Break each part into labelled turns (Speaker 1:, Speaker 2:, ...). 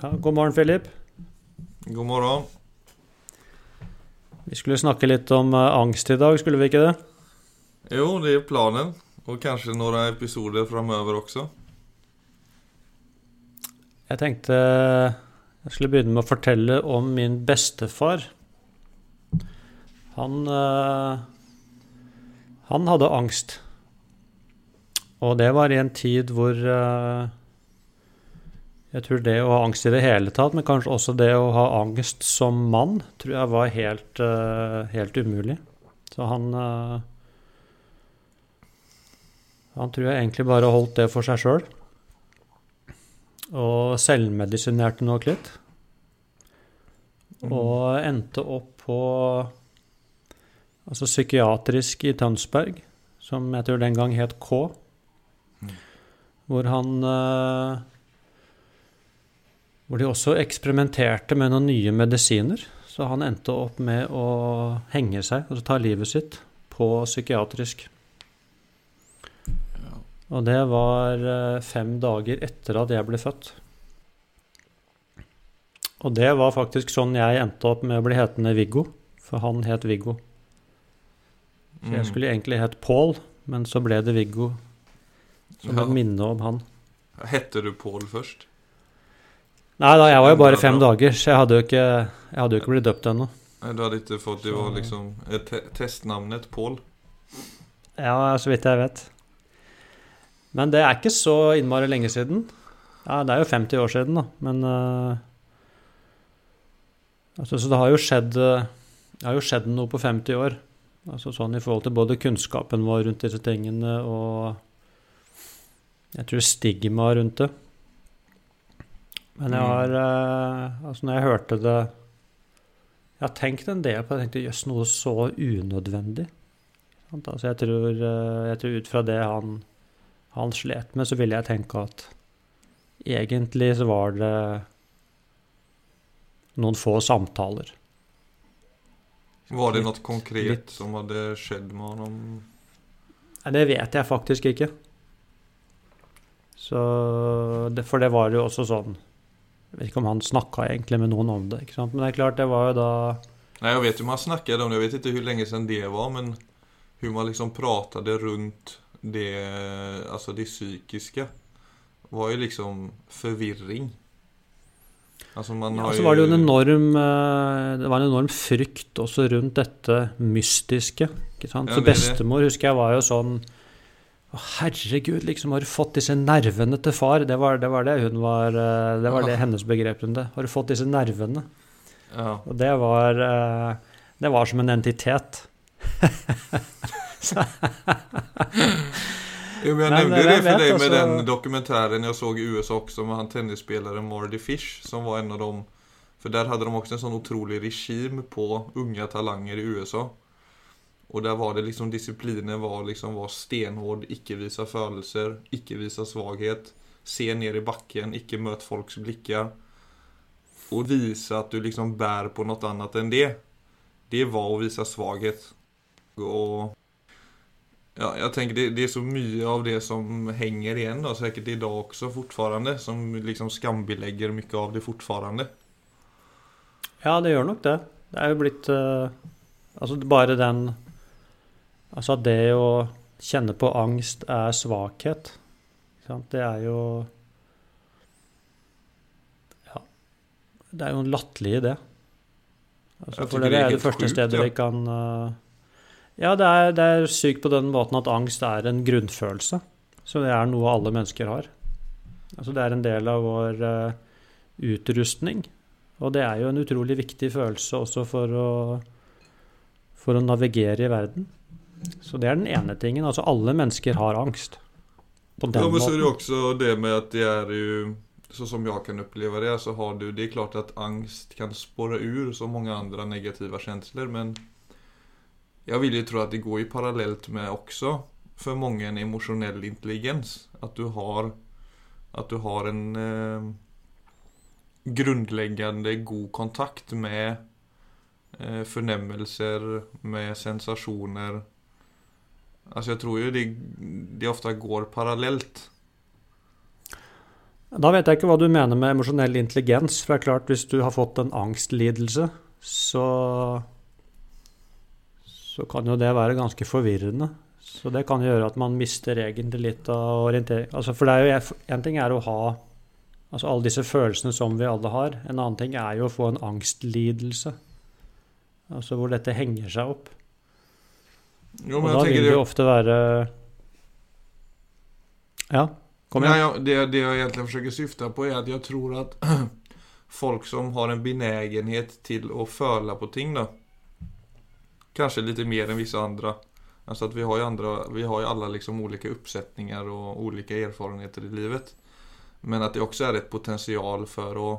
Speaker 1: Ja, god morgen, Philip.
Speaker 2: God morgen.
Speaker 1: Vi skulle snakke litt om eh, angst i dag, skulle vi ikke det?
Speaker 2: Jo, det er planen. Og kanskje noen episoder framover også.
Speaker 1: Jeg tenkte jeg skulle begynne med å fortelle om min bestefar. Han eh, Han hadde angst. Og det var i en tid hvor eh, jeg tror det å ha angst i det hele tatt, men kanskje også det å ha angst som mann, tror jeg var helt, eh, helt umulig. Så han eh, Han tror jeg egentlig bare holdt det for seg sjøl. Og selvmedisinerte nok litt. Og endte opp på altså psykiatrisk i Tønsberg, som jeg tror den gang het K. Hvor han eh, Hvor de også eksperimenterte med noen nye medisiner. Så han endte opp med å henge seg, altså ta livet sitt, på psykiatrisk. Og det var eh, fem dager etter at jeg ble født. Og det var faktisk sånn jeg endte opp med å bli hetende Viggo, for han het Viggo. Så jeg
Speaker 2: Mm.
Speaker 1: skulle egentlig hett Pål, men så ble det Viggo som
Speaker 2: Ja.
Speaker 1: et minne om han.
Speaker 2: Hette du Pål først?
Speaker 1: Nei da, jeg var jo bare fem dager, så jeg hadde jo ikke, jeg hadde jo ikke blitt døpt ennå.
Speaker 2: Du hadde ikke fått Det var liksom eh, te testnavnet Pål.
Speaker 1: Ja, så vidt jeg vet. Men det er ikke så innmari lenge siden. Ja, det er jo 50 år siden, da, men uh, altså, Så det har jo skjedd Det har jo skjedd noe på 50 år. Altså sånn i forhold til både kunnskapen vår rundt disse tingene og Jeg tror stigma rundt det. Men jeg
Speaker 2: Mm.
Speaker 1: har eh, Altså, når jeg hørte det Jeg har tenkt en del på det. Jeg tenkte jøss, noe så unødvendig. Altså jeg, tror, eh, jeg tror ut fra det han, han slet med, så ville jeg tenke at egentlig så var det noen få samtaler.
Speaker 2: Var det noe konkret
Speaker 1: litt.
Speaker 2: som hadde skjedd med honom?
Speaker 1: Nei, det vet jeg faktisk ikke. Så det, For det var jo også sånn Jeg vet ikke om han snakka egentlig med noen om det. Men det er klart, det var jo da
Speaker 2: Nei, Jeg vet ju man snakket om det. jeg vet ikke hvor lenge siden det var, men hvordan man liksom pratet rundt det, altså det psykiske, var jo liksom forvirring. Altså man
Speaker 1: Ja, så var det jo en enorm eh, Det var en enorm frykt også rundt dette mystiske. Ikke sant?
Speaker 2: Ja,
Speaker 1: Så
Speaker 2: det
Speaker 1: bestemor husker jeg var jo sånn herregud, liksom, har du fått disse nervene til far? Det var det, var det hun var eh, Det var det hennes begrep rundt det. Har du fått disse nervene?
Speaker 2: Ja.
Speaker 1: Og det var eh, Det var som en entitet.
Speaker 2: Jo, men jeg
Speaker 1: nevnte
Speaker 2: det, det
Speaker 1: for
Speaker 2: deg med den dokumentären jeg så i USA også, med han tennisspilleren Marty Fish som var en av dem. For der hadde de også en sånn utrolig regime på unge talanger i USA. Och där var det liksom disciplinen var liksom var stenhård, icke visa følelser, icke visa svaghet, se ner i backen, icke möt folks blickar. Och visa att du liksom bär på något annat än det. Det var att visa svaghet. Och Ja, jag tänker det, det är så mycket av det som hänger igen då, säkert idag också fortfarande, som liksom skambelägger mycket av det fortfarande.
Speaker 1: Ja, det gjør nok det. Det er jo blitt uh, Altså bare den Altså at det å kjenne på angst er svakhet. Det er jo Ja. Det er jo en latterlig idé. Altså, for det
Speaker 2: er
Speaker 1: er det første stedet vi kan eh, Ja, det er, det er sykt på den måten at angst er en grunnfølelse. Så det er noe alle mennesker har. Altså det er en del av vår uh, utrustning. Og det er jo en utrolig viktig følelse også for å, for å navigere i verden. Så det er den ene tingen. Altså alle mennesker har angst. På den
Speaker 2: Ja men så er det også det med at det er jo Så som jeg kan oppleve det så har du Det er klart at angst kan spore ur så mange andre negative følelser, men jeg vil jo tro at det går i parallelt med også for mange en emosjonell intelligens At du har at du har en eh, grunnleggende god kontakt med eh, fornemmelser, Med sensationer Alltså jeg tror jo de, de ofte går parallelt.
Speaker 1: Da vet jeg ikke hva du mener med emosjonell intelligens. For det er klart, hvis du har fått en angstlidelse, så Så kan jo det være ganske forvirrende. Så det kan gjøre at man mister egentlig litt av orientering. Altså, for det er jo en ting er å ha altså alle disse følelsene som vi alle har. En annen ting er jo å få en angstlidelse. Altså hvor dette henger seg opp.
Speaker 2: Jo,
Speaker 1: og da vil det jo ofte være Ja, kom igjen.
Speaker 2: Ja, det, det jeg egentlig forsøker syfte på, er at jeg tror at folk som har en benägenhet til å føle på ting, da Kanskje litt mer enn visse andre. Altså at vi har jo, andre, vi har jo alle liksom ulike oppsetninger og ulike erfarenheter i livet. Men at det også er et potensial for å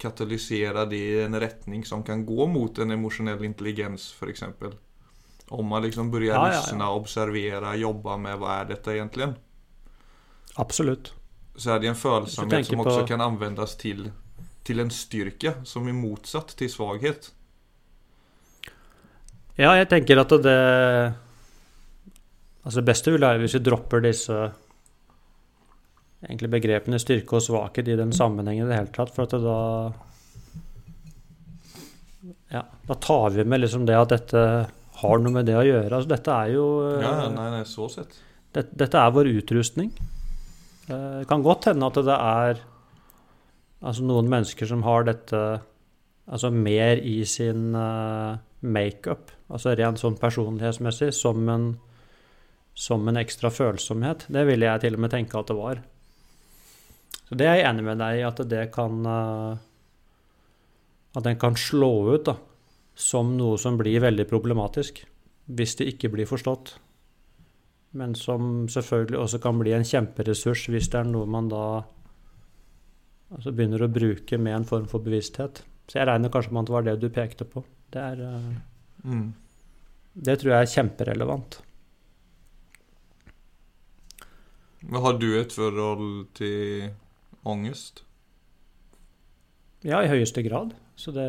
Speaker 2: katalysere det i en retning som kan gå mot en emosjonell intelligens, f.eks. Om man liksom å ja, ja, ja. observere, jobbe med hva er dette egentlig?
Speaker 1: Absolutt.
Speaker 2: Så er det en følsomhet som også på... kan anvendes til, til en styrke, som er motsatt til svakhet.
Speaker 1: Ja, jeg tenker at det Altså, det beste vil være hvis vi dropper disse egentlig begrepene styrke og svakhet i den sammenhengen i det hele tatt, for at da Ja, da tar vi med liksom det at dette har noe med det å gjøre. Altså, dette er jo
Speaker 2: Ja, nei, nei, så sett.
Speaker 1: Det, dette er vår utrustning. Det kan godt hende at det er altså noen mennesker som har dette altså mer i sin uh, makeup, altså rent sånn personlighetsmessig, som en, som en ekstra følsomhet. Det ville jeg til og med tenke at det var. Så det er jeg enig med deg i, at det kan uh, At den kan slå ut da, som noe som blir veldig problematisk hvis det ikke blir forstått. Men som selvfølgelig også kan bli en kjemperessurs hvis det er noe man da altså begynner å bruke med en form for bevissthet. Så jeg regner kanskje med at det var det du pekte på. Det, er, uh, mm. det tror jeg er kjemperelevant.
Speaker 2: Men har du et forhold til angst?
Speaker 1: Ja, i høyeste grad. Så det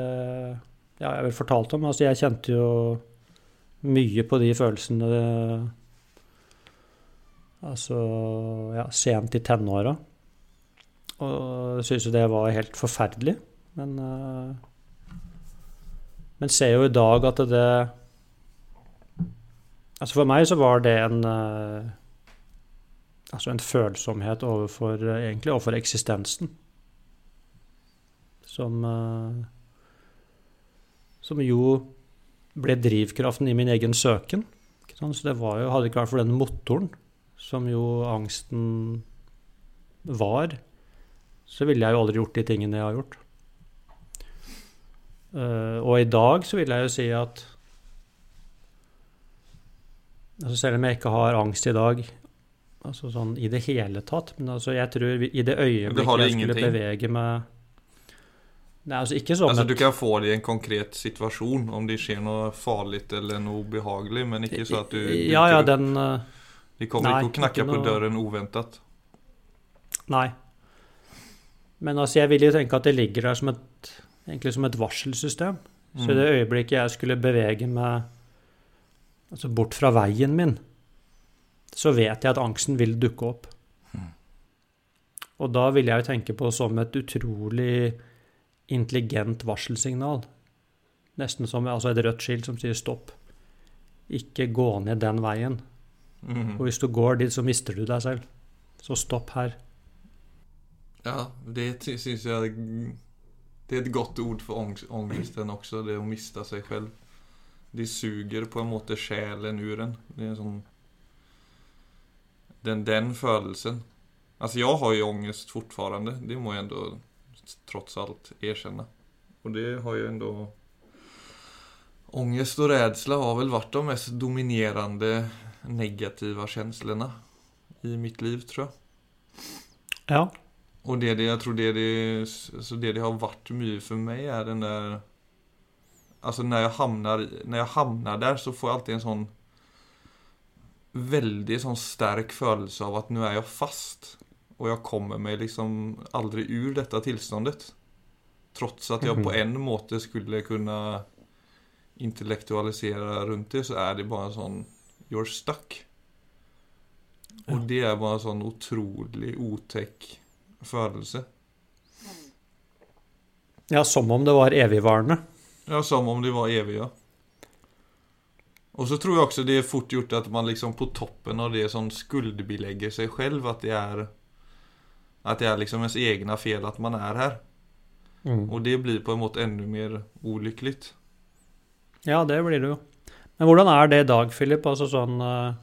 Speaker 1: ja, jeg har vel fortalt om. Altså, jeg kjente jo mye på de følelsene Altså ja, sent i tenåra. Og syns jo det var helt forferdelig. Men uh, Men ser jo i dag at det Altså for meg så var det en uh, Altså en følsomhet overfor egentlig overfor eksistensen. Som uh, som jo ble drivkraften i min egen søken. Så det var jo, hadde ikke vært for den motoren, som jo angsten var, så ville jeg jo aldri gjort de tingene jeg har gjort. Uh, og i dag så vil jeg jo si at altså Selv om jeg ikke har angst i dag, altså sånn i det hele tatt Men altså jeg tror i det øyeblikket jeg skulle bevege meg Nei, altså ikke som
Speaker 2: altså, Du kan få det i en konkret situasjon, om det skjer noe farlig eller noe ubehagelig, men ikke så at du
Speaker 1: Ja, ja, den uh,
Speaker 2: De kommer nei, ikke å knakke på døren uventet.
Speaker 1: Nei. Men altså, jeg vil jo tenke at det ligger der som et, egentlig som et varselsystem. Så i det mm. øyeblikket jeg skulle bevege meg altså bort fra veien min, så vet jeg at angsten vil dukke opp. Mm. Og da vil jeg jo tenke på som et utrolig intelligent varselsignal. Nesten som altså et rødt skilt som sier stopp. Ikke gå ned den veien. Mm. Og hvis du går dit, så mister du deg selv. Så stopp her.
Speaker 2: Ja, det syns jeg Det er et godt ord for angsten også, det å miste seg selv. De suger på en måte sjelen ur en. Det er sånn den, den følelsen. Altså, jeg har jo angst fortfarande. Det må jeg ändå trots allt erkänna. Och det har ju ändå Ångest och rädsla har väl varit de mest dominerande negativa känslorna i mitt liv tror jag.
Speaker 1: Ja.
Speaker 2: Och det, det jag tror det det, så det det har varit mycket för mig är den där Alltså när jag hamnar, när jag hamnar där så får jag alltid en sån väldigt sån stark følelse av at nå er jeg fast. Og jeg kommer meg liksom aldri ur dette tilståndet. Trots at jeg på mhm. en måte skulle kunne intellektualisere rundt det, så er det bare sånn You're stuck. Og det er bare sånn utrolig otekk følelse.
Speaker 1: Ja, som om det var evigvarende.
Speaker 2: Ja, som om det var evig, ja. Og så tror jeg også det er fort gjort at man liksom på toppen av det sånn skuldbelegger seg selv. At det er At det er liksom ens egne fel at man er her.
Speaker 1: Mm.
Speaker 2: Og det blir på en måte enda mer ulykkelig.
Speaker 1: Ja, det blir det jo. Men hvordan er det i dag, Philip? Altså sånn uh,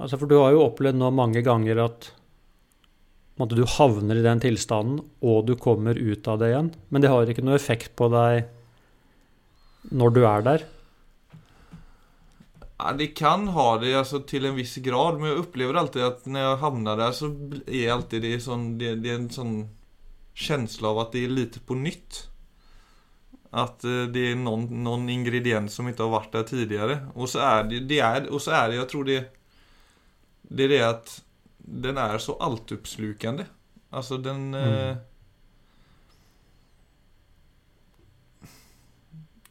Speaker 1: Altså, for du har jo opplevd nå mange ganger at på du havner i den tilstanden, og du kommer ut av det igjen. Men det har ikke noe effekt på deg når du er der.
Speaker 2: Ja, det kan ha det alltså, til en viss grad, men jeg opplever alltid at når jeg havner der, så er alltid det, sånn, det, det en sånn känsla av at det er litt på nytt. At eh, det er noen, noen ingrediens som ikke har vært der tidligere. Og så er det, det er, og så er det, jeg tror det Det er det at den er så altoppslukende. Altså den eh,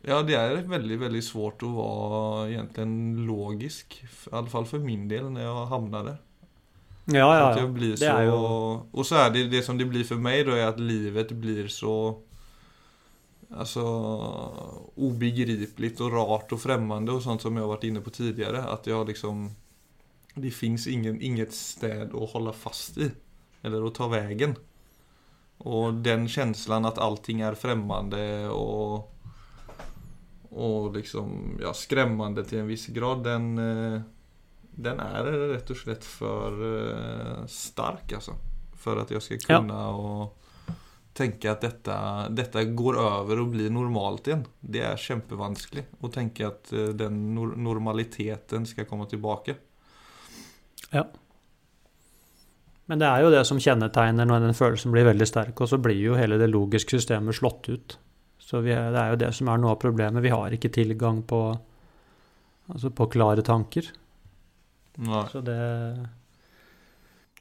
Speaker 2: Ja, det er veldig, veldig svårt å være egentlig logisk. I alle fall for min del, når jeg havner der.
Speaker 1: Ja, ja, ja. Det
Speaker 2: så,
Speaker 1: er jo
Speaker 2: Og så er det det som det blir for meg, da, er at livet blir så Altså ubegripelig og rart og fremmende og sånt som jeg har vært inne på tidligere. At jeg liksom Det fins inget sted å holde fast i. Eller å ta veien. Og den känslan at allting er fremmende og og liksom ja, skremmende til en viss grad, den eh, den er rett og slett for eh, stark, altså. For at jeg skal
Speaker 1: Ja.
Speaker 2: kunne å tenke at dette, dette går over og blir normalt igjen. Det er kjempevanskelig å tenke at eh, den nor normaliteten skal komme tilbake.
Speaker 1: Men det er jo det som kjennetegner når den følelsen blir veldig sterk, og så blir jo hele det logiske systemet slått ut. Så er, det er jo det som er noe av problemet. Vi har ikke tilgang på, altså på klare tanker.
Speaker 2: Nei.
Speaker 1: Så det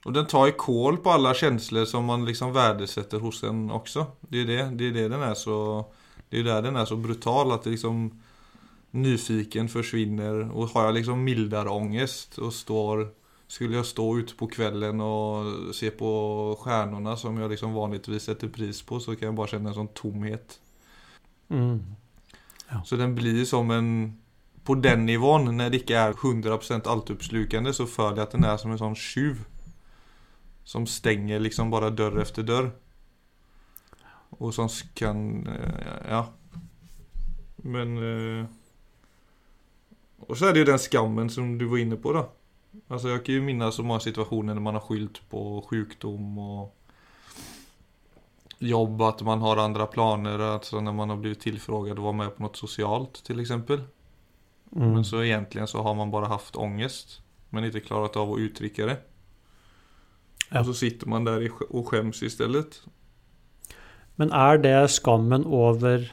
Speaker 2: Og den tar i kål på alle kjensler som man liksom verdsetter hos en også. Det er det, det, er det den er så Det är der den er så brutal at det liksom Nyfiken forsvinner og har jeg liksom mildere ångest og står Skulle jeg stå ute på kvelden og se på stjärnorna som jeg liksom vanligtvis setter pris på så kan jeg bare kjenne en sånn tomhet.
Speaker 1: Mm.
Speaker 2: Så den blir som en På den nivån, når det ikke er 100% altoppslukende, så føler jeg at den er som en sånn tjuv. Som stenger liksom bare dør efter dør. Og som kan eh, Ja. Men eh, Og så er det jo den skammen som du var inne på, da. Altså, jeg kan jo minnes så mange situasjoner når man har skyldt på sykdom og jobb, at man har andre planer, altså når man har blivit tilfråget å være med på noe sosialt, til eksempel.
Speaker 1: Mm.
Speaker 2: Men så egentligen så har man bare haft ångest, men ikke klarat av å uttrykke det.
Speaker 1: Ja.
Speaker 2: Og så sitter man der och skäms istället.
Speaker 1: Men er det skammen over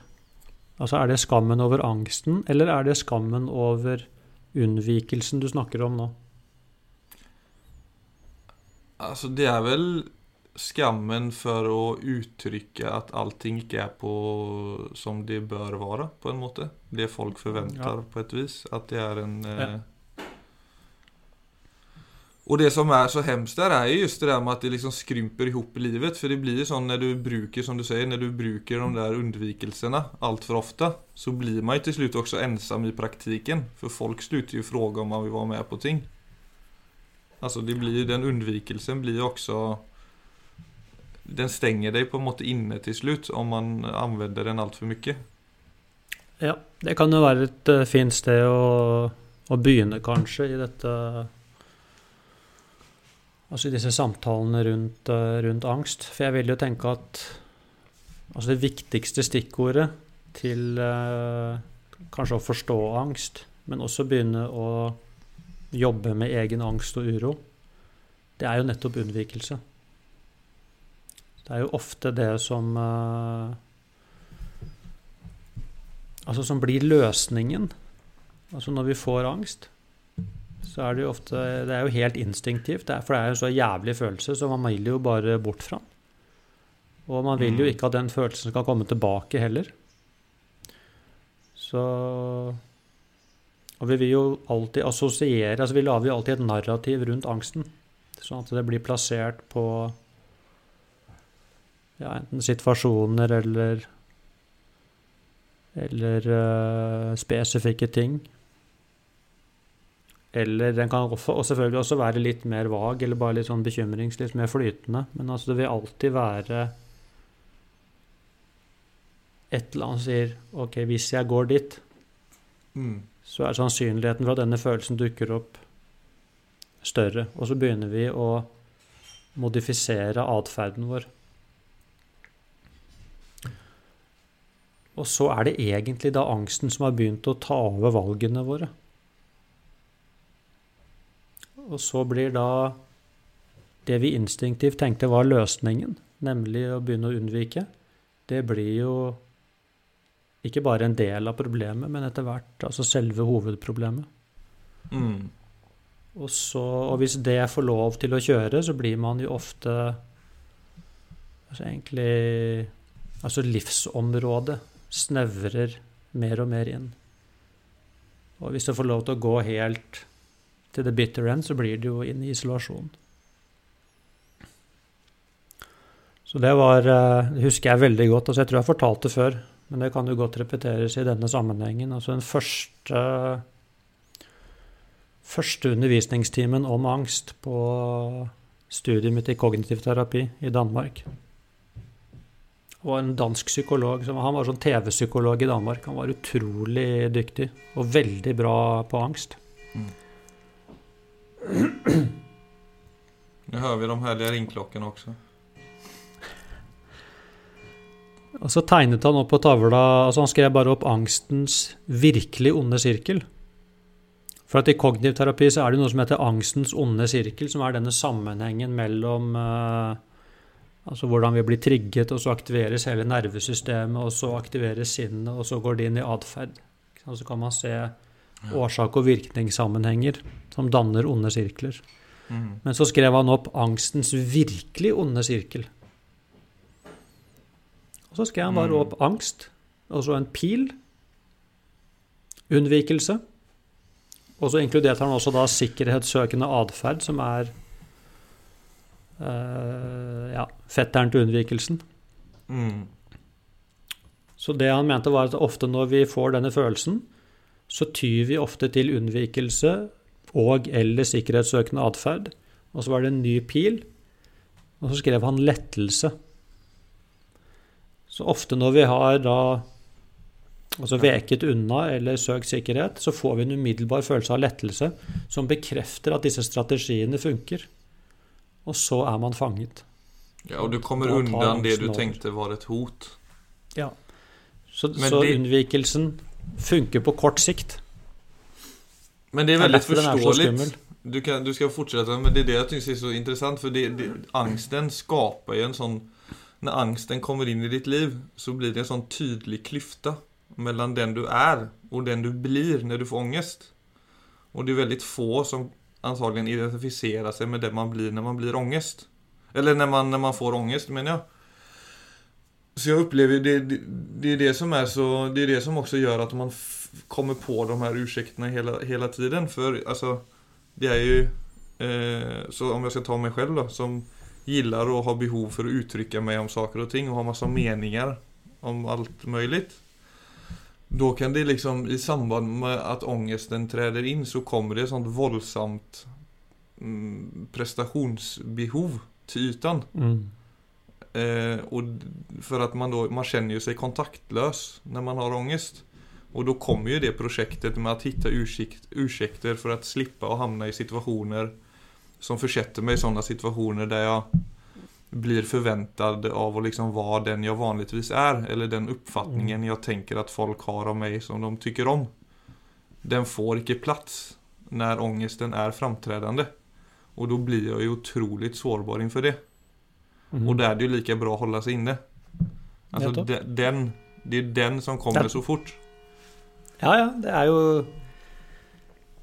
Speaker 1: Altså er det skammen over angsten, eller er det skammen over unnvikelsen du snakker om nå?
Speaker 2: Altså, det er vel skammen for å uttrykke at allting ikke er på som det bør være, på en måte. Det folk forventer,
Speaker 1: Ja.
Speaker 2: på et vis. At det er en eh... Og det som er så hemskt der, er just det der med at det liksom skrymper ihop livet. For det blir sånn når du bruker, som du sier, når du bruker de der unnvikelsene altfor ofte, så blir man jo til slutt også ensom i praktiken. For folk slutter jo spørre om man vil være med på ting. Altså, det blir, den unnvikelsen blir jo også Den stenger deg på en måte inne til slutt om man anvender den altfor mye.
Speaker 1: Ja, det kan jo være et eh, fint sted å, å begynne, kanskje, i dette Altså i disse samtalene rundt, eh, rundt angst. For jeg vil jo tenke at altså det viktigste stikkordet til eh, kanskje å forstå angst, men også begynne å jobbe med egen angst og uro, det er jo nettopp unnvikelse. Det er jo ofte det som eh, Altså som blir løsningen. Altså når vi får angst, så er det jo ofte Det er jo helt instinktivt, det er, for det er jo en så jævlig følelse, så man vil jo bare bort fra den. Og man vil jo
Speaker 2: Mm.
Speaker 1: ikke at den følelsen skal komme tilbake heller. Så Og vi vil jo alltid assosiere altså Vi lager jo alltid et narrativ rundt angsten. Sånn at det blir plassert på ja, enten situasjoner eller eller uh, spesifikke ting. Eller den kan også, og selvfølgelig også være litt mer vag eller bare litt sånn bekymrings, litt mer flytende. Men altså det vil alltid være et eller annet som sier OK, hvis jeg går dit,
Speaker 2: Mm.
Speaker 1: så er sannsynligheten for at denne følelsen dukker opp, større. Og så begynner vi å modifisere atferden vår. Og så er det egentlig da angsten som har begynt å ta over valgene våre. Og så blir da det vi instinktivt tenkte var løsningen, nemlig å begynne å unnvike, det blir jo ikke bare en del av problemet, men etter hvert altså selve hovedproblemet.
Speaker 2: Mm.
Speaker 1: Og, så, og hvis det får lov til å kjøre, så blir man jo ofte altså egentlig Altså livsområdet snevrer mer og mer inn. Og hvis det får lov til å gå helt til the bitter end, så blir det jo inn i isolasjon. Så det var eh, Det husker jeg veldig godt. altså Jeg tror jeg har fortalt det før, men det kan jo godt repeteres i denne sammenhengen. Altså den første første undervisningstimen om angst på studiet mitt i kognitiv terapi i Danmark. Og en dansk psykolog. Han var sånn TV-psykolog i Danmark. Han var utrolig dyktig og veldig bra på angst.
Speaker 2: Nå hører vi de herlige ringeklokkene også.
Speaker 1: Og så tegnet han opp på tavla altså Han skrev bare opp angstens virkelig onde sirkel. For at i kognitiv terapi så er det noe som heter angstens onde sirkel, som er denne sammenhengen mellom eh, altså hvordan vi blir trigget, og så aktiveres hele nervesystemet, og så aktiveres sinnet, og så går det inn i atferd. Og så kan man se årsak- og virkningssammenhenger som danner onde sirkler.
Speaker 2: Mm.
Speaker 1: Men så skrev han opp angstens virkelig onde sirkel. Og så skrev han bare
Speaker 2: Mm.
Speaker 1: opp angst, og så en pil, unnvikelse, og så inkluderte han også da sikkerhetssøkende atferd, som er eh, ja, fetteren til unnvikelsen.
Speaker 2: Mm.
Speaker 1: Så det han mente var at ofte når vi får denne følelsen, så tyr vi ofte til unnvikelse og eller sikkerhetssøkende atferd. Og så var det en ny pil, og så skrev han lettelse. Så ofte når vi har da altså veket unna eller søkt sikkerhet, så får vi en umiddelbar følelse av lettelse som bekrefter at disse strategiene funker. Og så er man fanget.
Speaker 2: Ja, og du kommer
Speaker 1: Då
Speaker 2: undan det du tenkte var et hot.
Speaker 1: Ja. Så, så
Speaker 2: det-
Speaker 1: unnvikelsen funker på kort sikt.
Speaker 2: Men det
Speaker 1: er
Speaker 2: veldig
Speaker 1: skummel.
Speaker 2: Du, kan, du skal fortsette, men det er det jeg syns er så interessant. For det, det, angsten skaper jo en sånn Når angsten kommer inn i ditt liv så blir det en sånn tydelig klyfta mellom den du er, og den du blir når du får ångest. Og det er veldig få som antagligen identifiera sig med det man blir när man blir ångest. Eller när man, när man får ångest menar jag. Så jag upplever det, det, det är det som är så, det är det som också gör att man kommer på de här ursäkterna hela, hela tiden. För alltså, det är ju, eh, så om jag ska ta mig själv då, som gillar och har behov för att uttrycka mig om saker och ting och har massa meningar om allt möjligt. Då kan det liksom i samband med at ångesten träder inn så kommer det et sånt våldsamt mm, prestationsbehov til ytan.
Speaker 1: Mm.
Speaker 2: Eh, och d- för man då, man känner ju sig kontaktlös när man har ångest. Og da kommer jo det projektet med å finne ursäkt, ursäkter å slippe å och hamna i situasjoner som försätter meg i sånne situasjoner der jag blir förväntad av att liksom vara den jag vanligtvis är. Eller den uppfattningen jag tänker att folk har av mig som de tycker om. Den får inte plats när ångesten är framträdande. Och då blir jag ju otroligt sårbar inför det.
Speaker 1: Mm.
Speaker 2: Och där är det ju lika bra att hålla sig inne. Alltså de, den, det är den som kommer
Speaker 1: den.
Speaker 2: så fort.
Speaker 1: Ja, ja. Det er jo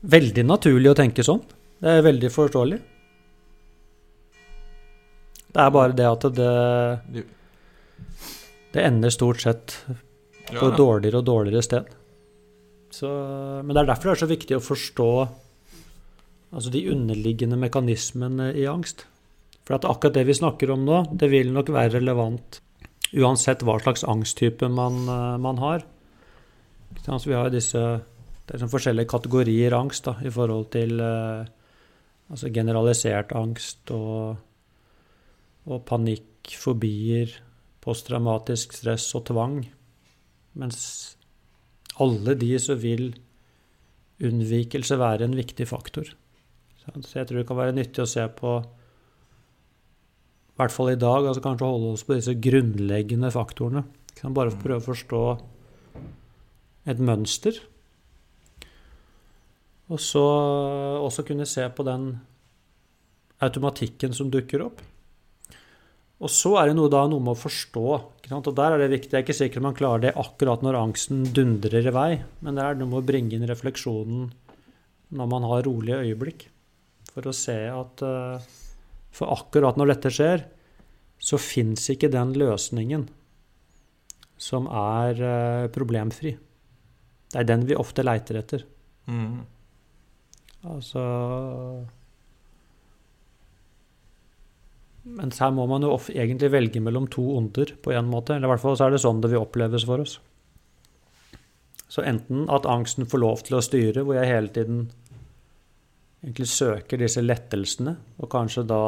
Speaker 1: veldig naturlig å tenke sånn. Det er veldig forståelig. Det er bare det at det,
Speaker 2: Det,
Speaker 1: ender stort sett på et dårligere og dårligere sted. Så, men det er derfor det er så viktig å forstå altså de underliggende mekanismene i angst. For at akkurat det vi snakker om nå, det vil nok være relevant uansett hva slags angsttype man, eh, man har. Så vi har disse det er sånn forskjellige kategorier angst da, i forhold til eh, altså generalisert angst og, og panikk, fobier, posttraumatisk stress og tvang. Mens alle de så vil unnvikelse være en viktig faktor. Så jeg tror det kan være nyttig å se på i hvert fall i dag, altså kanskje holde oss på disse grunnleggende faktorene. Bare prøve å forstå et mønster. Og så også kunne se på den automatikken som dukker opp. Og så er det noe, da, noe med å forstå. Og der er det viktig. Jeg er ikke sikker man klarer det akkurat når angsten dundrer i vei, men det er noe med å bringe inn refleksjonen når man har rolige øyeblikk. For å se at uh, For akkurat når dette skjer, så fins ikke den løsningen som er uh, problemfri. Det er den vi ofte leiter etter. Mm. Altså Mens her må man jo egentlig velge mellom to onder, på en måte. Eller i hvert fall så er det sånn det vil oppleves for oss. Så enten at angsten får lov til å styre, hvor jeg hele tiden egentlig søker disse lettelsene, og kanskje da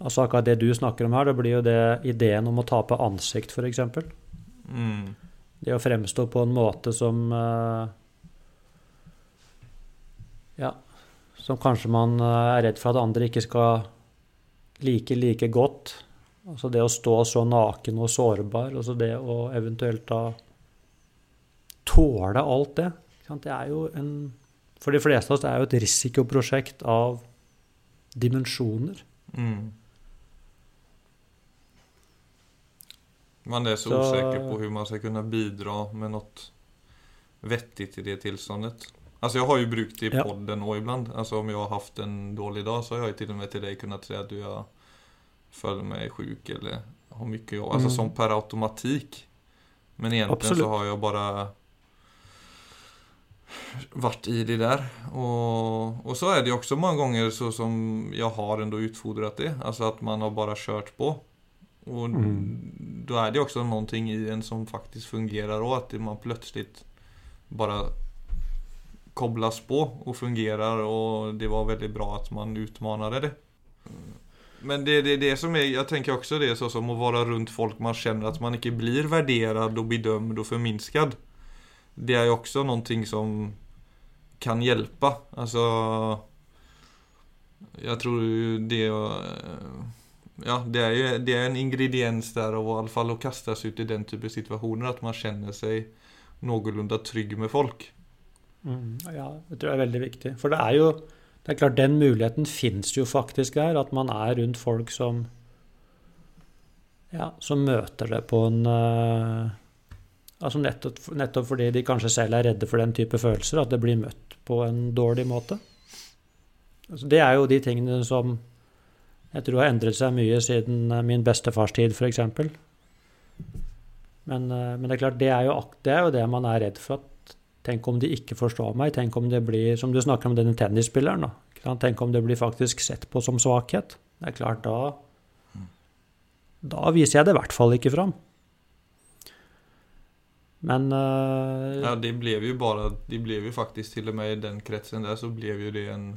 Speaker 1: Altså akkurat det du snakker om her, det blir jo det ideen om å tape ansikt, f.eks. Mm. Det å fremstå på en måte som uh, Ja, som kanskje man uh, er redd for at andre ikke skal like like godt. Altså det å stå så naken og sårbar, altså det å eventuelt da tåle alt det. Det er jo en For de fleste av oss det er jo et risikoprosjekt av dimensjoner. Mm.
Speaker 2: Man er så, så usikker på hvordan man skal kunne bidra med noe vettig til det tilstandet. Alltså jag har ju brukt det i ja. podden och ibland, alltså om jag har haft en dålig dag så har jag till och med till dig kunnat säga att du jag följer mig sjuk eller har mycket jobb. Alltså mm. som per automatik. Men egentligen Absolut. så har jag bara varit i det där. Och, och så är det också många gånger så som jag har ändå utfodrat det. Alltså att man har bara kört på. Och mm. då är det också någonting i en som faktiskt fungerar och att man plötsligt bara kopplas på och fungerar och det var väldigt bra att man utmanade det. Men det det, det, som är, jag tänker också det så som att vara runt folk man känner att man inte blir värderad och bedömd och förminskad. Det är ju också någonting som kan hjälpa. Alltså Jag tror det Ja, det är ju det är en ingrediens där av i alla fall att kastas ut i den typen av situationer att man känner sig någorlunda trygg med folk.
Speaker 1: Mm, ja, det tror jeg er veldig viktig. For det er jo det er klart Den muligheten fins jo faktisk her, at man er rundt folk som ja, som møter det på en uh, altså nettopp, nettopp, fordi de kanskje selv er redde for den type følelser, at det blir møtt på en dårlig måte. Altså, det er jo de tingene som jeg tror har endret seg mye siden eh, min bestefars tid, f.eks. Men, uh, men det er klart, det er, jo, det er jo det man er redd for. at Tenk om de ikke forstår meg. Tenk om det blir, som du snakker om denne tennisspilleren, da. Tenk om det blir faktisk sett på som svakhet. Det er klart, da Da viser jeg det i hvert fall ikke fram. Men uh,
Speaker 2: Ja, det ble jo bare Det ble jo faktisk til og med i den kretsen der så ble jo det en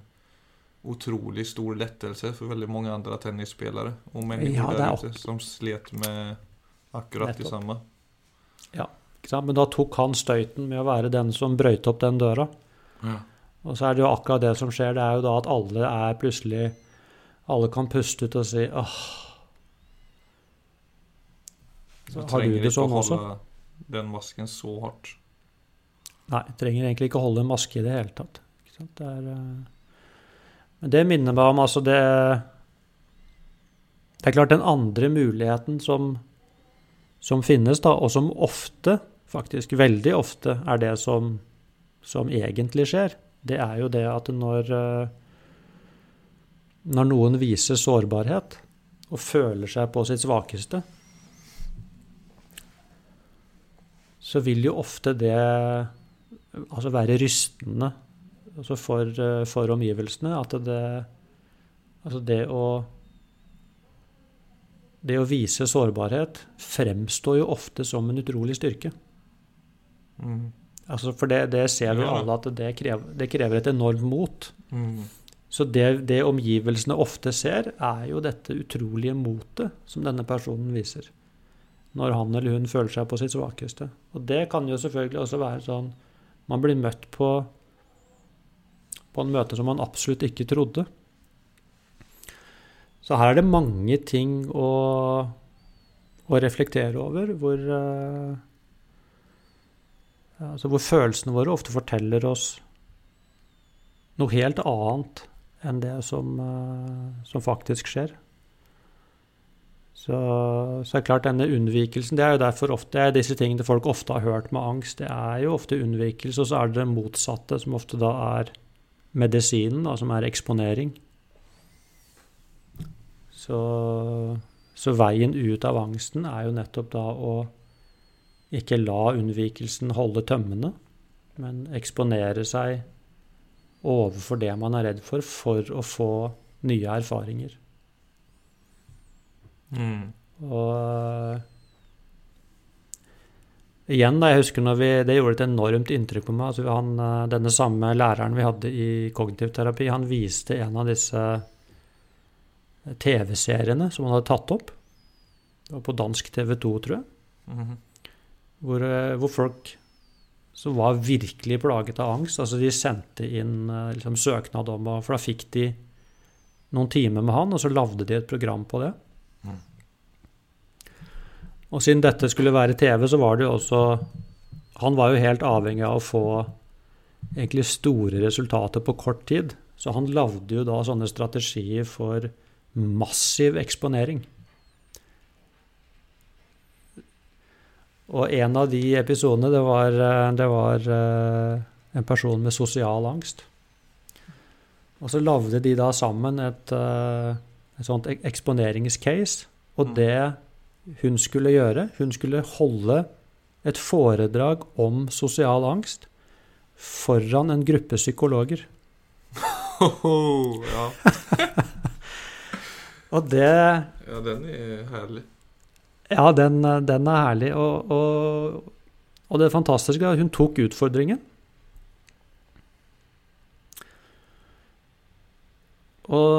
Speaker 2: utrolig stor lettelse for veldig mange andre tennisspillere og mennesker ja, der ute som slet med akkurat det samme.
Speaker 1: Ja. Men da tok han støyten med å være den som brøyte opp den døra. Ja. Og så er det jo akkurat det som skjer. Det er jo da at alle er plutselig Alle kan puste ut og si åh.
Speaker 2: Så har du det sånn også? Den masken så hardt.
Speaker 1: Nei, trenger egentlig ikke holde en maske i det hele tatt. Det er, eh, men det minner meg om altså det Det er klart, den andre muligheten som, som finnes, da, og som ofte faktisk veldig ofte er det som, som egentlig skjer, det er jo det at når, eh, når noen viser sårbarhet og føler seg på sitt svakeste, så vil jo ofte det altså være rystende altså for, eh, for, omgivelsene. At det, Altså det å Det å vise sårbarhet fremstår jo ofte som en utrolig styrke.
Speaker 2: Mm.
Speaker 1: Altså for det, det ser vi
Speaker 2: Ja.
Speaker 1: alle at det krever, det krever et enormt mot.
Speaker 2: Mm.
Speaker 1: Så det, det omgivelsene ofte ser, er jo dette utrolige motet som denne personen viser. Når han eller hun føler seg på sitt svakeste. Og det kan jo selvfølgelig også være sånn Man blir møtt på på en møte som man absolutt ikke trodde. Så her er det mange ting å, å reflektere over, hvor ja, altså hvor følelsene våre ofte forteller oss noe helt annet enn det som, eh, som faktisk skjer. Så, så er det klart denne unnvikelsen Det er jo derfor ofte det er disse tingene folk ofte har hørt med angst. Det er jo ofte unnvikelse, og så er det det motsatte, som ofte da er medisinen, da, som er eksponering. Så, så veien ut av angsten er jo nettopp da å ikke la unnvikelsen holde tømmene, men eksponere seg overfor det man er redd for, for å få nye erfaringer.
Speaker 2: Mm.
Speaker 1: Og igjen, da, jeg husker når vi, det gjorde et enormt inntrykk på meg. Altså, han, eh, denne samme læreren vi hadde i kognitiv terapi, han viste en av disse TV-seriene som han hadde tatt opp. Det var på dansk TV 2, tror jeg.
Speaker 2: Mhm.
Speaker 1: Hvor, eh, hvor folk som var virkelig plaget av angst, altså de sendte inn eh, liksom, søknad om å For da fikk de noen timer med han, og så lagde de et program på det.
Speaker 2: Mm.
Speaker 1: Og siden dette skulle være TV, så var det jo også Han var jo helt avhengig av å få egentlig store resultater på kort tid. Så han lagde jo da sånne strategier for massiv eksponering. Og en av de episodene, det var, eh, det var eh, en person med sosial angst. Og så lagde de da sammen et, eh, et sånt eksponeringscase. Og
Speaker 2: Mm.
Speaker 1: det hun skulle gjøre, hun skulle holde et foredrag om sosial angst foran en gruppe psykologer.
Speaker 2: Ja.
Speaker 1: Og det
Speaker 2: ja, den er herlig.
Speaker 1: Ja, den, den er herlig. Og, og, og det fantastiske er at hun tok utfordringen. Og,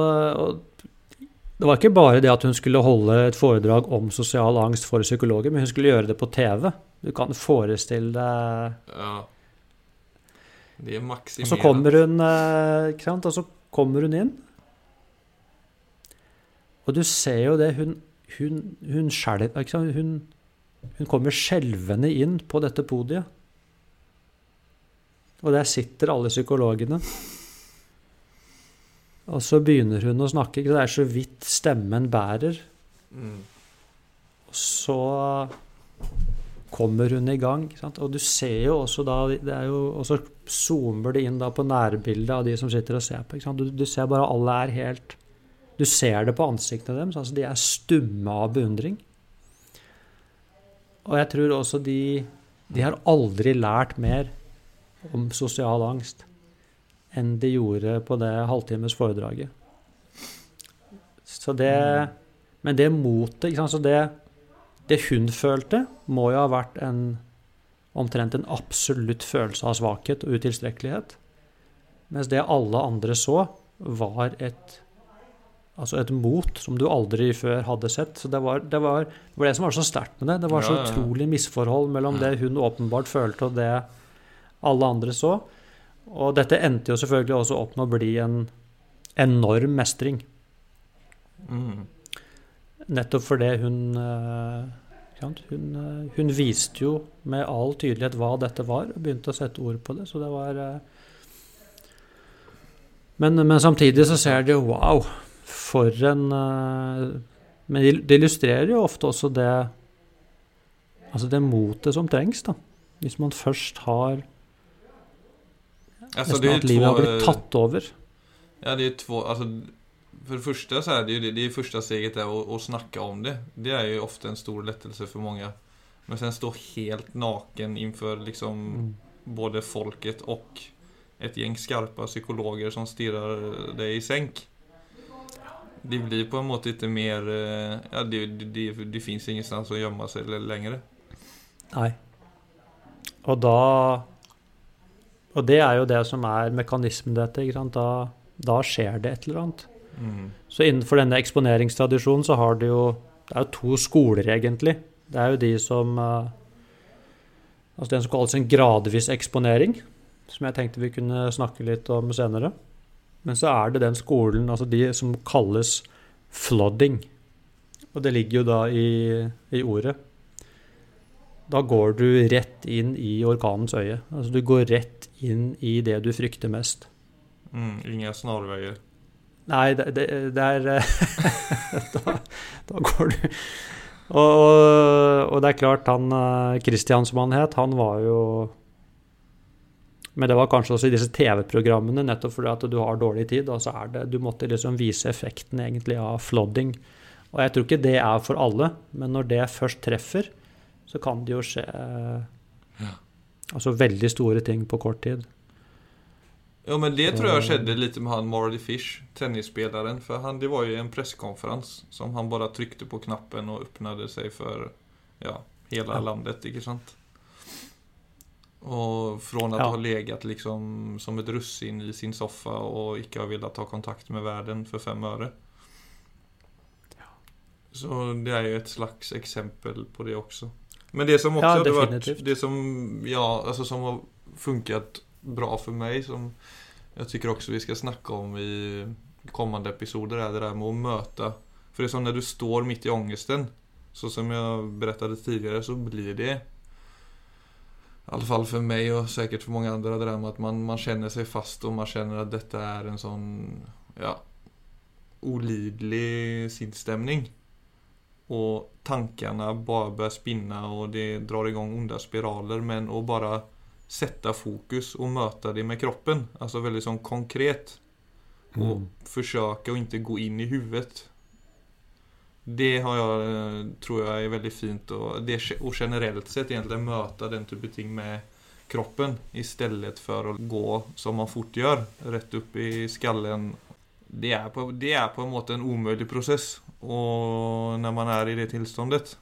Speaker 1: og det var ikke bare det at hun skulle holde et foredrag om sosial angst for psykologer, men hun skulle gjøre det på TV. Du kan forestille deg
Speaker 2: Ja. De er
Speaker 1: Og så kommer hun eh, ikke sant? Og så kommer hun inn. Og du ser jo det, hun, hun, hun skjelv? Hun, hun kommer skjelvende inn på dette podiet. Og der sitter alle psykologene. Og så begynner hun å snakke. Det er så vidt stemmen bærer.
Speaker 2: Mm.
Speaker 1: Og så kommer hun i gang. Og du ser jo også da det jo, Og så zoomer det inn på nærbildet av de som sitter og ser på. Du, du ser bare alle er helt Du ser det på ansiktene deres. Altså de er stumme av beundring. Og jeg tror også de De har aldri lært mer om sosial angst enn de gjorde på det halvtimes foredraget. Så det Men det motet ikke sant? Så det, det hun følte, må jo ha vært en omtrent en absolutt følelse av svakhet og utilstrekkelighet. Mens det alle andre så, var et Altså et mot som du aldri før hadde sett. Så det var det, var, det, var det som var så sterkt med det. Det var så
Speaker 2: Ja,
Speaker 1: utrolig misforhold mellom det hun åpenbart følte, og det alle andre så. Og dette endte jo selvfølgelig også opp med å bli en enorm mestring.
Speaker 2: Mm.
Speaker 1: Nettopp fordi hun eh, hun, eh, hun viste jo med all tydelighet hva dette var, og begynte å sette ord på det. Så det var eh, men, men samtidig så ser de jo wow, for en eh, Men det illustrerer jo ofte også det Altså det motet som trengs, da. Hvis man først har
Speaker 2: altså,
Speaker 1: nesten at livet har blitt tatt over.
Speaker 2: Ja, det är två, for för det første så er det jo det, det første steget er å, å, snakke om det. Det er jo ofte en stor lettelse for mange. Men sen stå helt naken innenfor liksom
Speaker 1: Mm.
Speaker 2: både folket og et gjeng skarpe psykologer som stirrer deg i sänk. Det blir på en måte ikke mer eh, Ja, det, det, det, fins ingenstans å gjemme seg lenger.
Speaker 1: Nei. Og da Og det er jo det som er mekanismen i dette. Da, da skjer det et eller annet.
Speaker 2: Mm.
Speaker 1: Så innenfor denne eksponeringstradisjonen så har det jo Det er jo to skoler, egentlig. Det er jo de som eh, Altså den som kalles en gradvis eksponering, som jeg tenkte vi kunne snakke litt om senere. Men så er det den skolen, altså de som kalles flooding. Og det ligger jo da i, i ordet. Da går du rett inn i orkanens øye. Altså du går rett inn i det du frykter mest.
Speaker 2: Mm. Ingen snarveier.
Speaker 1: Nei, det, det, det er da, da går du og, og, og, det er klart, han Christian som han het, han var jo Men det var kanskje også i disse TV-programmene, nettopp fordi at du har dårlig tid. Og så er det, du måtte liksom vise effekten egentlig av flooding. Og jeg tror ikke det er for alle, men når det først treffer, så kan det jo skje
Speaker 2: Ja.
Speaker 1: altså veldig store ting på kort tid.
Speaker 2: Ja, men det tror jeg skjedde litt med han Marley Fish, tennisspilleren. For han, det var jo en pressekonferanse som han bare trykte på knappen og åpnet seg for ja, hele
Speaker 1: Ja.
Speaker 2: landet, ikke sant? Og fra å
Speaker 1: Ja.
Speaker 2: ha legat liksom som et russin i sin soffa og ikke ha villet ta kontakt med verden for fem øre. Så det er jo et slags eksempel på det også. Men det som også
Speaker 1: Ja,
Speaker 2: hadde vært. Det som, ja, altså som har funket bra for meg, som jeg tycker også vi skal snakke om i kommende episoder, er det der med å møte For det er som når du står midt i ångesten, så som jeg berättade tidligere, så blir det i alle fall for meg og sikkert for mange andre, det der med at man, man kjenner seg fast, og man kjenner at dette er en sånn ja, olidlig sinnsstemning. Og tankene bare bør spinne, og det drar i gang onde spiraler. Men å bare sette fokus og møte det med kroppen, altså veldig sånn konkret, og
Speaker 1: Mm.
Speaker 2: forsøke å ikke gå inn i huvudet. Det har jeg, eh, tror jeg er veldig fint. Og, det, og generelt sett egentlig møte den type ting med kroppen istället for å gå som man fort gjør, rett opp i skallen. Det er på, det er på en måte en umulig prosess og når man er i det tilstandet.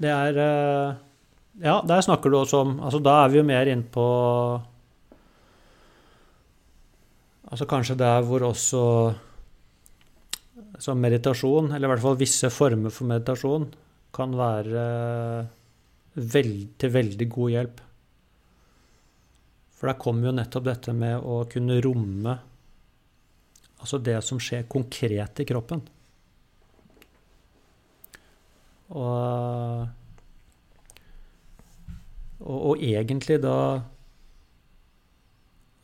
Speaker 1: Det er eh, Ja, der snakker du også om Altså, da er vi jo mer inn på Altså kanskje der hvor også som meditasjon, eller i hvert fall visse former for meditasjon, kan være veld, til veldig god hjelp. For der kommer jo nettopp dette med å kunne romme altså det som skjer konkret i kroppen. Og, og, og egentlig da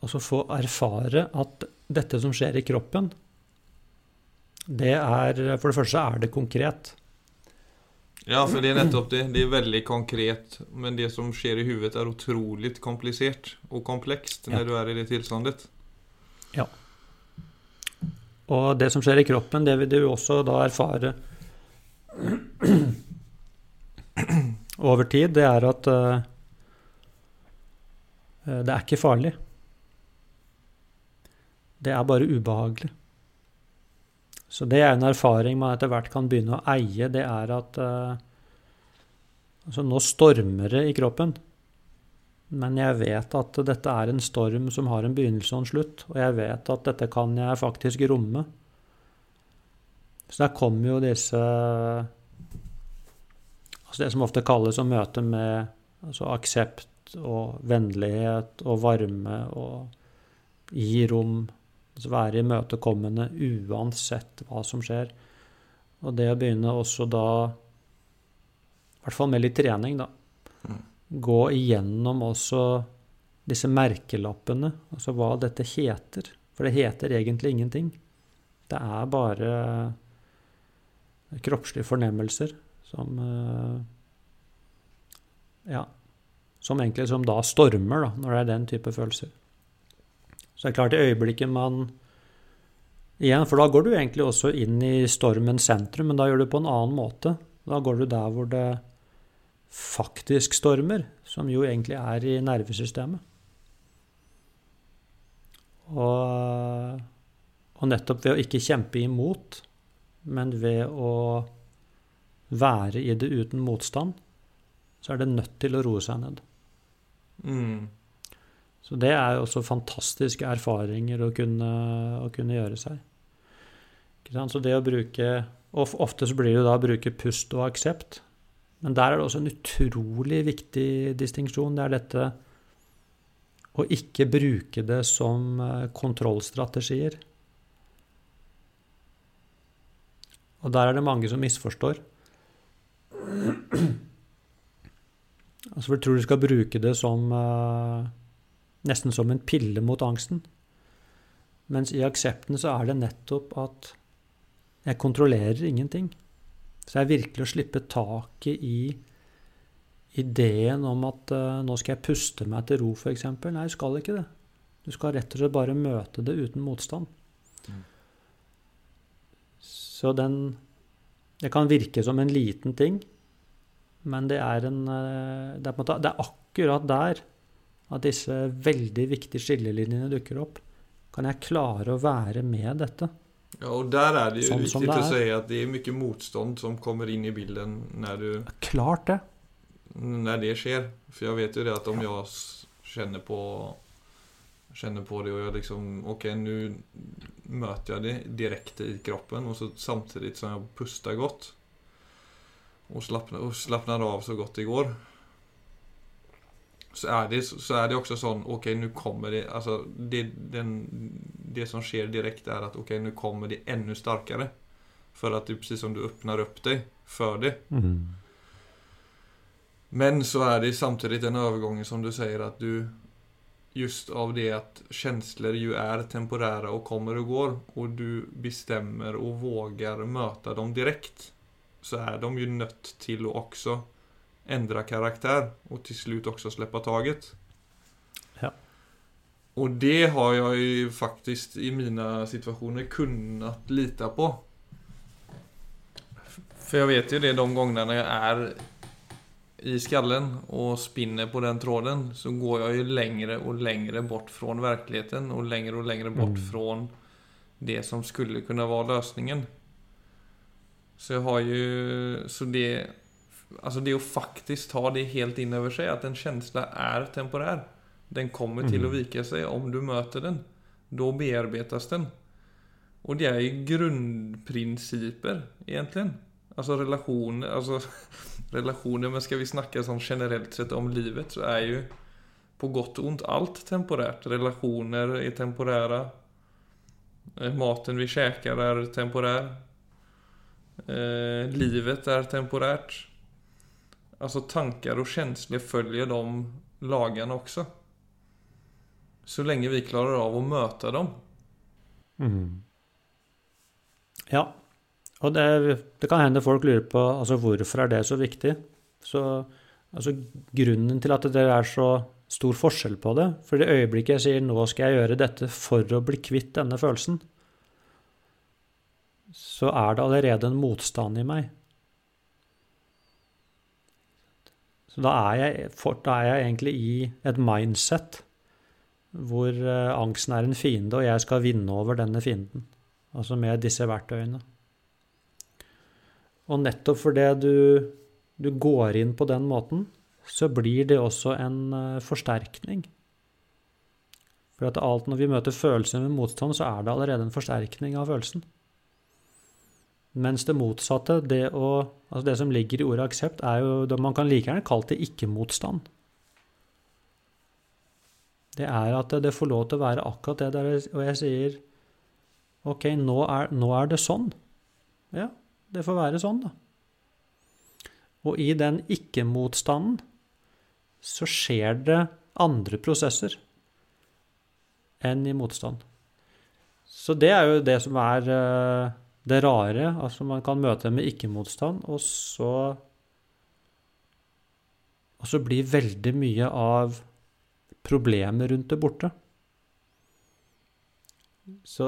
Speaker 1: også få erfare at dette som skjer i kroppen, det er For det første er det konkret.
Speaker 2: Ja, for det er nettopp det. Det er veldig konkret. Men det som skjer i huvudet, er utrolig komplisert og komplekst
Speaker 1: Ja.
Speaker 2: når du er i det tilstandet. Ja.
Speaker 1: Og det som skjer i kroppen, det vil du også da erfare over tid, det er at eh, det er ikke farlig. Det er bare ubehagelig. Så det er en erfaring man etter hvert kan begynne å eie. Det er at eh, altså nå stormer det i kroppen. Men jeg vet at dette er en storm som har en begynnelse og en slutt. Og jeg vet at dette kan jeg faktisk romme. Så der kommer jo disse Altså det som ofte kalles å møte med altså aksept og vennlighet og varme og gi rom. Altså være imøtekommende uansett hva som skjer. Og det å begynne også da, i hvert fall med litt trening, da,
Speaker 2: Mm.
Speaker 1: gå igjennom også disse merkelappene, altså hva dette heter. For det heter egentlig ingenting. Det er bare kroppslige fornemmelser som eh, Ja. Som egentlig som da stormer, da, når det er den type følelser. Så det er klart, i øyeblikket man Igjen, for da går du egentlig også inn i stormens sentrum, men da gjør du det på en annen måte. Da går du der hvor det faktisk stormer, som jo egentlig er i nervesystemet. Og, og nettopp ved å ikke kjempe imot, men ved å være i det uten motstand, så er det nødt til å roe seg ned.
Speaker 2: Mm.
Speaker 1: Så det er jo også fantastiske erfaringer å kunne, å kunne gjøre seg. Så det å bruke Ofte så blir det da å bruke pust og aksept. Men der er det også en utrolig viktig distinksjon. Det er dette å ikke bruke det som eh, kontrollstrategier. Og der er det mange som misforstår. Altså, for tror du skal bruke det som uh, nesten som en pille mot angsten. Mens i aksepten så er det nettopp at jeg kontrollerer ingenting. Så jeg virkelig å slippe taket i ideen om at uh, nå skal jeg puste meg til ro, f.eks. Nei, du skal ikke det. Du skal rett og slett bare møte det uten motstand. Mm. Så den Det kan virke som en liten ting, men det er, en, uh, det er, måte, det er akkurat der at disse veldig viktige skillelinjene dukker opp. Kan jeg klare å være med dette?
Speaker 2: Ja, og der er det jo sånn viktigt å si at det er mye motstånd som kommer inn i bilden når du...
Speaker 1: Klart det.
Speaker 2: Når det skjer. For jeg vet jo det at om jeg kjenner på kjenner på det og jeg liksom, Ok, nå møter jeg det direkte i kroppen og så samtidig som jeg puster godt og slappnar, og slappnar av så godt det går så er det, så er det också sån, okej okay, nu kommer det, alltså det, den, det som sker direkt är att okej okay, nu kommer det ännu starkare. För att det är precis som du öppnar upp dig för det. Mm. Men så är det samtidigt en övergång som du säger att du Just av det att känslor ju är temporära och kommer och går och du bestämmer och vågar möta dem direkt. Så är de ju nött till att också ändra karaktär och till slut också släppa taget.
Speaker 1: Ja.
Speaker 2: Och det har jag ju faktiskt i mina situationer kunnat lita på. För jag vet ju det de gångerna när jag är i skallen och spinner på den tråden så går jag ju längre och längre bort från verkligheten och längre och längre bort mm. från det som skulle kunna vara lösningen. Så jag har ju, så det Alltså det å faktisk ta det helt inn over seg, at en känsla er temporær. Den kommer til mm. vike seg sig om du møter den. Da bearbeides den. Og det er jo grundprinciper egentlig. Altså relationer, alltså relationer, men skal vi snakke sånn generellt sett om livet så er jo på godt og ont alt temporært. Relationer er temporära. Eh, maten vi spiser, er temporær. Eh, livet er temporärt. Alltså tankar och känslor följer de lagarna också. Så lenge vi klarer av å møte dem.
Speaker 1: Mm. Ja. Og det, det, kan hende folk lurer på altså hvorfor er det så viktig. Så altså, Grunnen til at det er så stor forskjell på det For det øyeblikket jeg sier 'nå skal jeg gjøre dette for å bli kvitt denne følelsen', så er det allerede en motstand i meg. Så da er, jeg, da er jeg egentlig i et mindset hvor uh, angsten er en fiende, og jeg skal vinne over denne fienden. Altså med disse verktøyene. Og nettopp fordi du, du går inn på den måten, så blir det også en uh, forsterkning. For at alt når vi møter følelser med motstand, så er det allerede en forsterkning av følelsen. Mens det motsatte, det, å, altså det som ligger i ordet aksept, er jo det Man kan like gjerne kalt det ikke-motstand. Det er at det får lov til å være akkurat det der, og jeg sier OK, nå er, nå er det sånn. Ja, det får være sånn, da. Og i den ikke-motstanden så skjer det andre prosesser enn i motstand. Så det er jo det som er uh, det rare. Altså man kan møte dem med ikke-motstand, og så Og så blir veldig mye av problemet rundt det borte. Så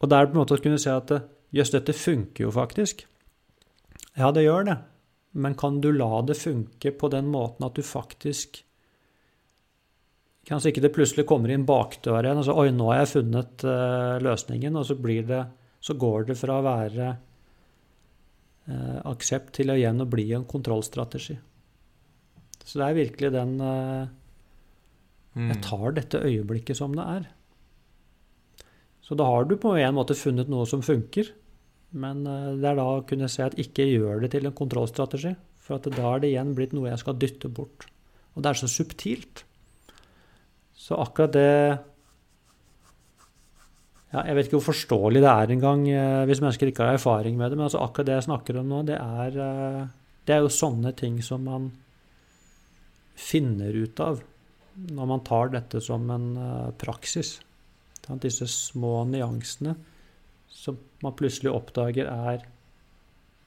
Speaker 1: Og det er på en måte å kunne si at jøss, dette funker jo faktisk. Ja, det gjør det. Men kan du la det funke på den måten at du faktisk Kanskje ikke det plutselig kommer inn bakdøra igjen, og så Oi, nå har jeg funnet uh, løsningen, og så blir det Så går det fra å være uh, aksept til å igjen å bli en kontrollstrategi. Så det er virkelig den uh. Jeg tar dette øyeblikket som det er. Så da har du på en måte funnet noe som funker. Men det er da å kunne se at ikke gjør det til en kontrollstrategi. For at da er det igjen blitt noe jeg skal dytte bort. Og det er så subtilt. Så akkurat det ja, Jeg vet ikke hvor forståelig det er engang hvis mennesker ikke har erfaring med det. Men altså akkurat det jeg snakker om nå, det er, det er jo sånne ting som man finner ut av når man tar dette som en praksis. Disse små nyansene som man plutselig oppdager er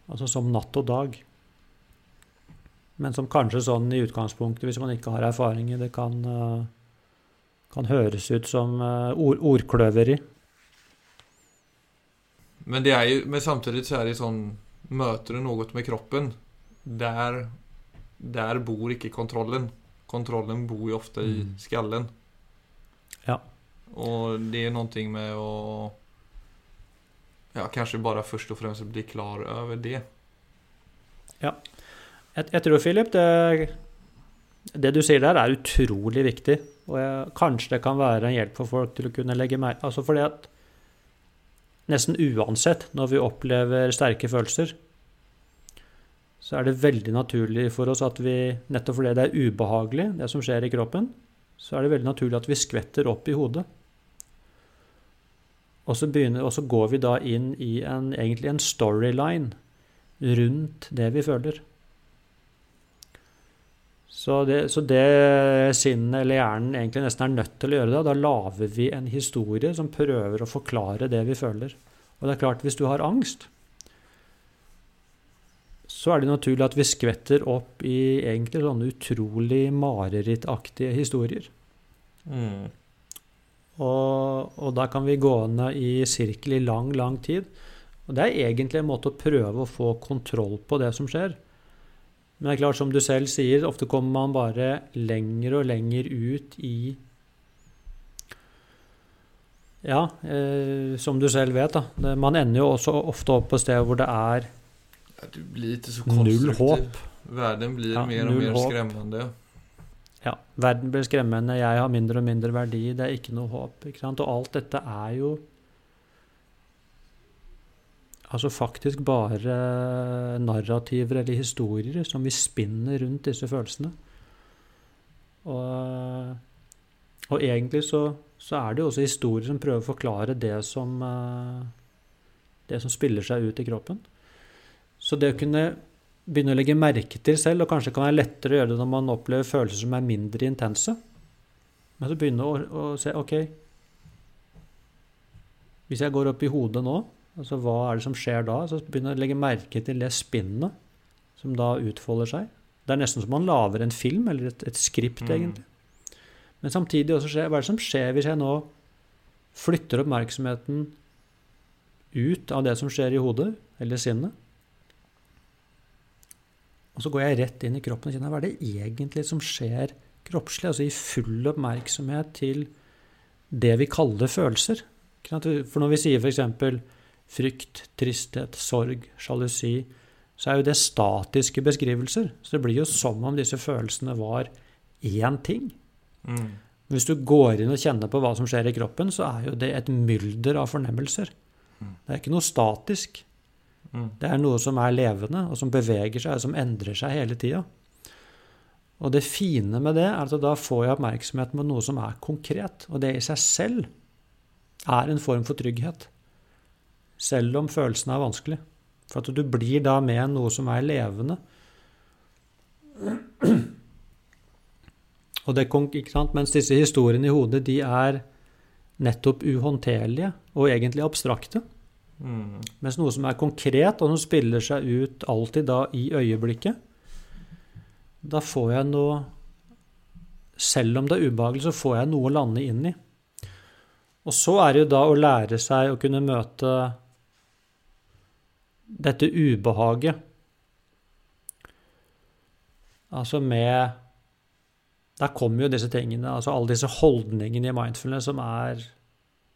Speaker 1: altså som natt og dag. Men som kanskje sånn i utgangspunktet, hvis man ikke har erfaring i det kan, kan høres ut som ord, ordkløveri.
Speaker 2: Men, det er jo, men samtidig så er det sånn Møter du noe med kroppen, der, der bor ikke kontrollen. Kontrollen bor jo ofte i
Speaker 1: Mm.
Speaker 2: skallen.
Speaker 1: Ja.
Speaker 2: Og det er noe med å Ja, kanskje bare først og fremst bli klar over det.
Speaker 1: Jeg, jeg tror, Philip, det, det du sier der, er utrolig viktig. Og jeg, kanskje det kan være en hjelp for folk til å kunne legge merke Altså fordi at nesten uansett når vi opplever sterke følelser, så er det veldig naturlig for oss at vi, nettopp fordi det er ubehagelig, det som skjer i kroppen, så er det veldig naturlig at vi skvetter opp i hodet. Og så, begynner, og så går vi da inn i en, egentlig en storyline rundt det vi føler. Så det, så det sinnet eller hjernen egentlig nesten er nødt til å gjøre da, da lager vi en historie som prøver å forklare det vi føler. Og det er klart, hvis du har angst, så er det naturlig at vi skvetter opp i egentlig sånne utrolig marerittaktige historier.
Speaker 2: Mm.
Speaker 1: Og, og da kan vi gå ned i sirkel i lang, lang tid. Og det er egentlig en måte å prøve å få kontroll på det som skjer. Men det er klart, som du selv sier, ofte kommer man bare lenger og lenger ut i Ja, eh, som du selv vet, da. Man ender jo også ofte opp på steder hvor det er
Speaker 2: Ja, Du blir ikke så
Speaker 1: null håp.
Speaker 2: Verden blir
Speaker 1: Ja,
Speaker 2: mer og mer
Speaker 1: håp.
Speaker 2: skremmende.
Speaker 1: Ja, verden blir skremmende, jeg har mindre og mindre verdi, det er ikke noe håp. ikke sant? Og alt dette er jo altså faktisk bare narrativer eller historier som vi spinner rundt disse følelsene. Og, og egentlig så, så er det jo også historier som prøver å forklare det som, eh, det som spiller seg ut i kroppen. Så det å kunne begynne å legge merke til selv, og kanskje kan være lettere å gjøre det når man opplever følelser som er mindre intense. Men så begynne å, å se OK Hvis jeg går opp i hodet nå, altså hva er det som skjer da? Så begynner jeg å legge merke til det spinnet som da utfolder seg. Det er nesten som man lager en film, eller et, et skript,
Speaker 2: Mm.
Speaker 1: egentlig. Men samtidig også skjer, hva er det som skjer hvis jeg nå flytter oppmerksomheten ut av det som skjer i hodet, eller sinnet? Og så går jeg rett inn i kroppen og kjenner hva er det egentlig som skjer kroppslig? Altså i full oppmerksomhet til det vi kaller følelser. For når vi sier f.eks. frykt, tristhet, sorg, sjalusi, så er jo det statiske beskrivelser. Så det blir jo som om disse følelsene var én ting.
Speaker 2: Mm.
Speaker 1: Hvis du går inn og kjenner på hva som skjer i kroppen, så er jo det et mylder av fornemmelser.
Speaker 2: Mm.
Speaker 1: Det er ikke noe statisk.
Speaker 2: Mm.
Speaker 1: Det er noe som er levende, og som beveger seg, og som endrer seg hele tida. Og det fine med det er at da får jeg oppmerksomhet på noe som er konkret. Og det i seg selv er en form for trygghet. Selv om følelsen er vanskelig. For at du blir da med noe som er levende. Og det, ikke sant? Mens disse historiene i hodet de er nettopp uhåndterlige og egentlig abstrakte.
Speaker 2: Mm.
Speaker 1: Mens noe som er konkret, og som spiller seg ut alltid da i øyeblikket, da får jeg noe Selv om det er ubehagelig, så får jeg noe å lande inn i. Og så er det jo da å lære seg å kunne møte dette ubehaget Altså med der kommer jo disse tingene, altså alle disse holdningene i mindfulness som er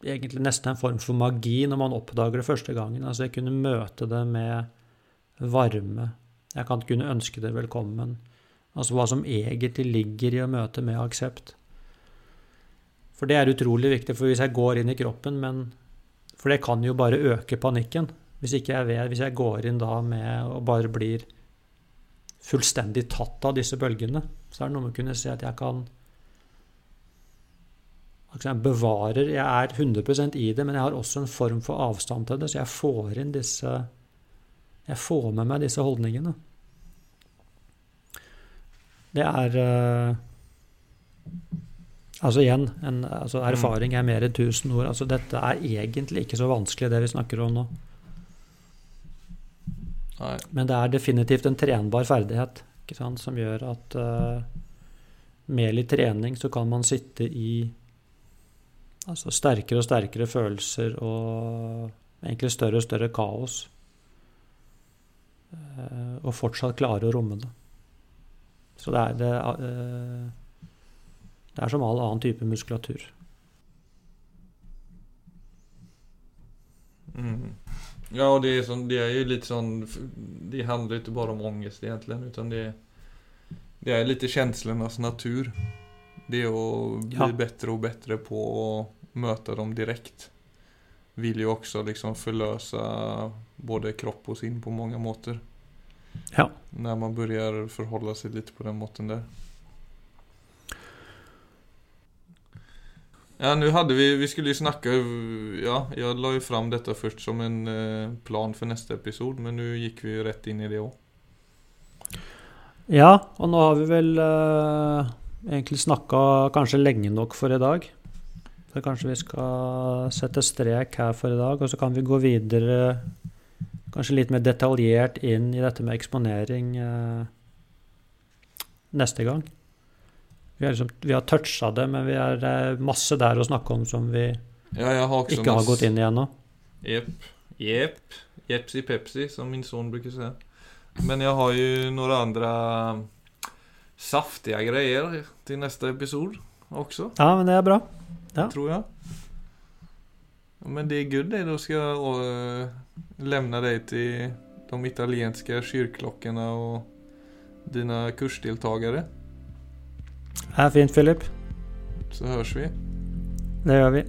Speaker 1: egentlig nesten en form for magi når man oppdager det første gangen. Altså jeg kunne møte det med varme. Jeg kan kunne ønske det velkommen. Altså hva som egentlig ligger i å møte med aksept. For det er utrolig viktig, for hvis jeg går inn i kroppen, men For det kan jo bare øke panikken. Hvis jeg vet, hvis jeg går inn da med og bare blir fullstendig tatt av disse bølgene, så er det noe med å kunne se at jeg kan jeg bevarer Jeg er 100% i det, men jeg har også en form for avstand til det, så jeg får inn disse Jeg får med meg disse holdningene. Det er uh, Altså igjen, en, altså erfaring er mer enn 1000 ord. Altså dette er egentlig ikke så vanskelig, det vi snakker om nå.
Speaker 2: Nei.
Speaker 1: Men det er definitivt en trenbar ferdighet som gjør at uh, med litt trening så kan man sitte i altså sterkere og sterkere følelser og egentlig større og større kaos. Uh, og fortsatt klare å romme det. Så det er, det, uh, det er som all annen type muskulatur.
Speaker 2: Mm. Ja, och det är, sån, det är ju lite sån, det handlar inte bara om ångest egentligen utan det, det är lite känslornas natur. Det är att bli
Speaker 1: Ja.
Speaker 2: bättre och bättre på att möta dem direkt. Vill ju också liksom förlösa både kropp och sin på många måter.
Speaker 1: Ja.
Speaker 2: När man börjar förhålla sig lite på den måten där. Ja, nu hade vi, vi skulle ju snacka, ja, jag la ju fram detta först som en eh, plan för nästa episod, men nu gick vi ju rätt in i det òg.
Speaker 1: Ja, og nå har vi vel eh, egentlig snakka kanskje lenge nok for i dag. Så kanskje vi skal sette strek her for i dag, og så kan vi gå videre kanskje litt mer detaljert inn i dette med eksponering eh, neste gang. Vi liksom, vi har toucha det, men vi er masse der å snakke om som vi
Speaker 2: Ja, jag har också
Speaker 1: ikke har gått inn i ennå.
Speaker 2: Jepp, jepp, Jepsi Pepsi som min sønn bruker å si. Men jeg har jo noen andre saftige greier til neste episode også.
Speaker 1: Ja, men det er bra. Ja.
Speaker 2: Tror jeg. Men det er good det, Da skal jeg uh, levne deg til de italienske kirkeklokkene og dine kursdeltagare.
Speaker 1: Det er fint, Philip.
Speaker 2: Så høres vi.
Speaker 1: Det gjør vi.